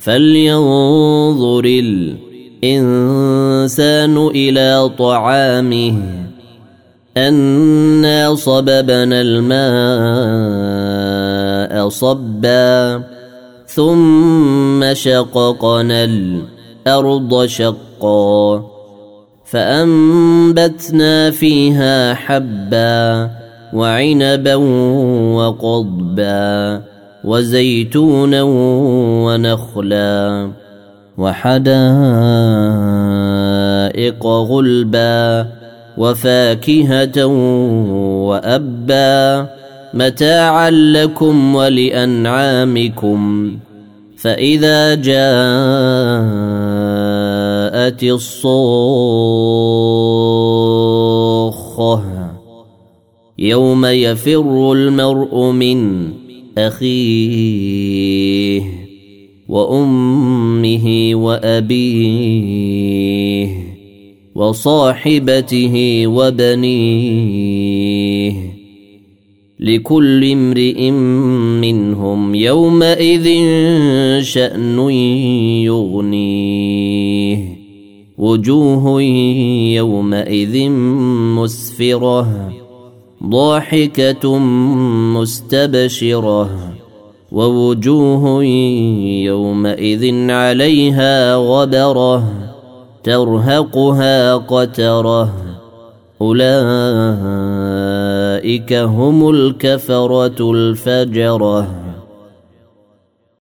فلينظر الانسان إلى طعامه انا صببنا الماء صبا ثم شققنا الأرض شقا فانبتنا فيها حبا وعنبا وقضبا وزيتونا ونخلا وحدائق غلبا وفاكهة وأبا متاعا لكم ولأنعامكم فإذا جاءت الصخه يوم يفر المرء من أخيه وأمه وأبيه وصاحبته وبنيه لكل امرئ منهم يومئذ شأن يغنيه وجوه يومئذ مسفرة ضاحكة مستبشرة ووجوه يومئذ عليها غبرة ترهقها قترة. أولئك هم الكفرة الفجرة.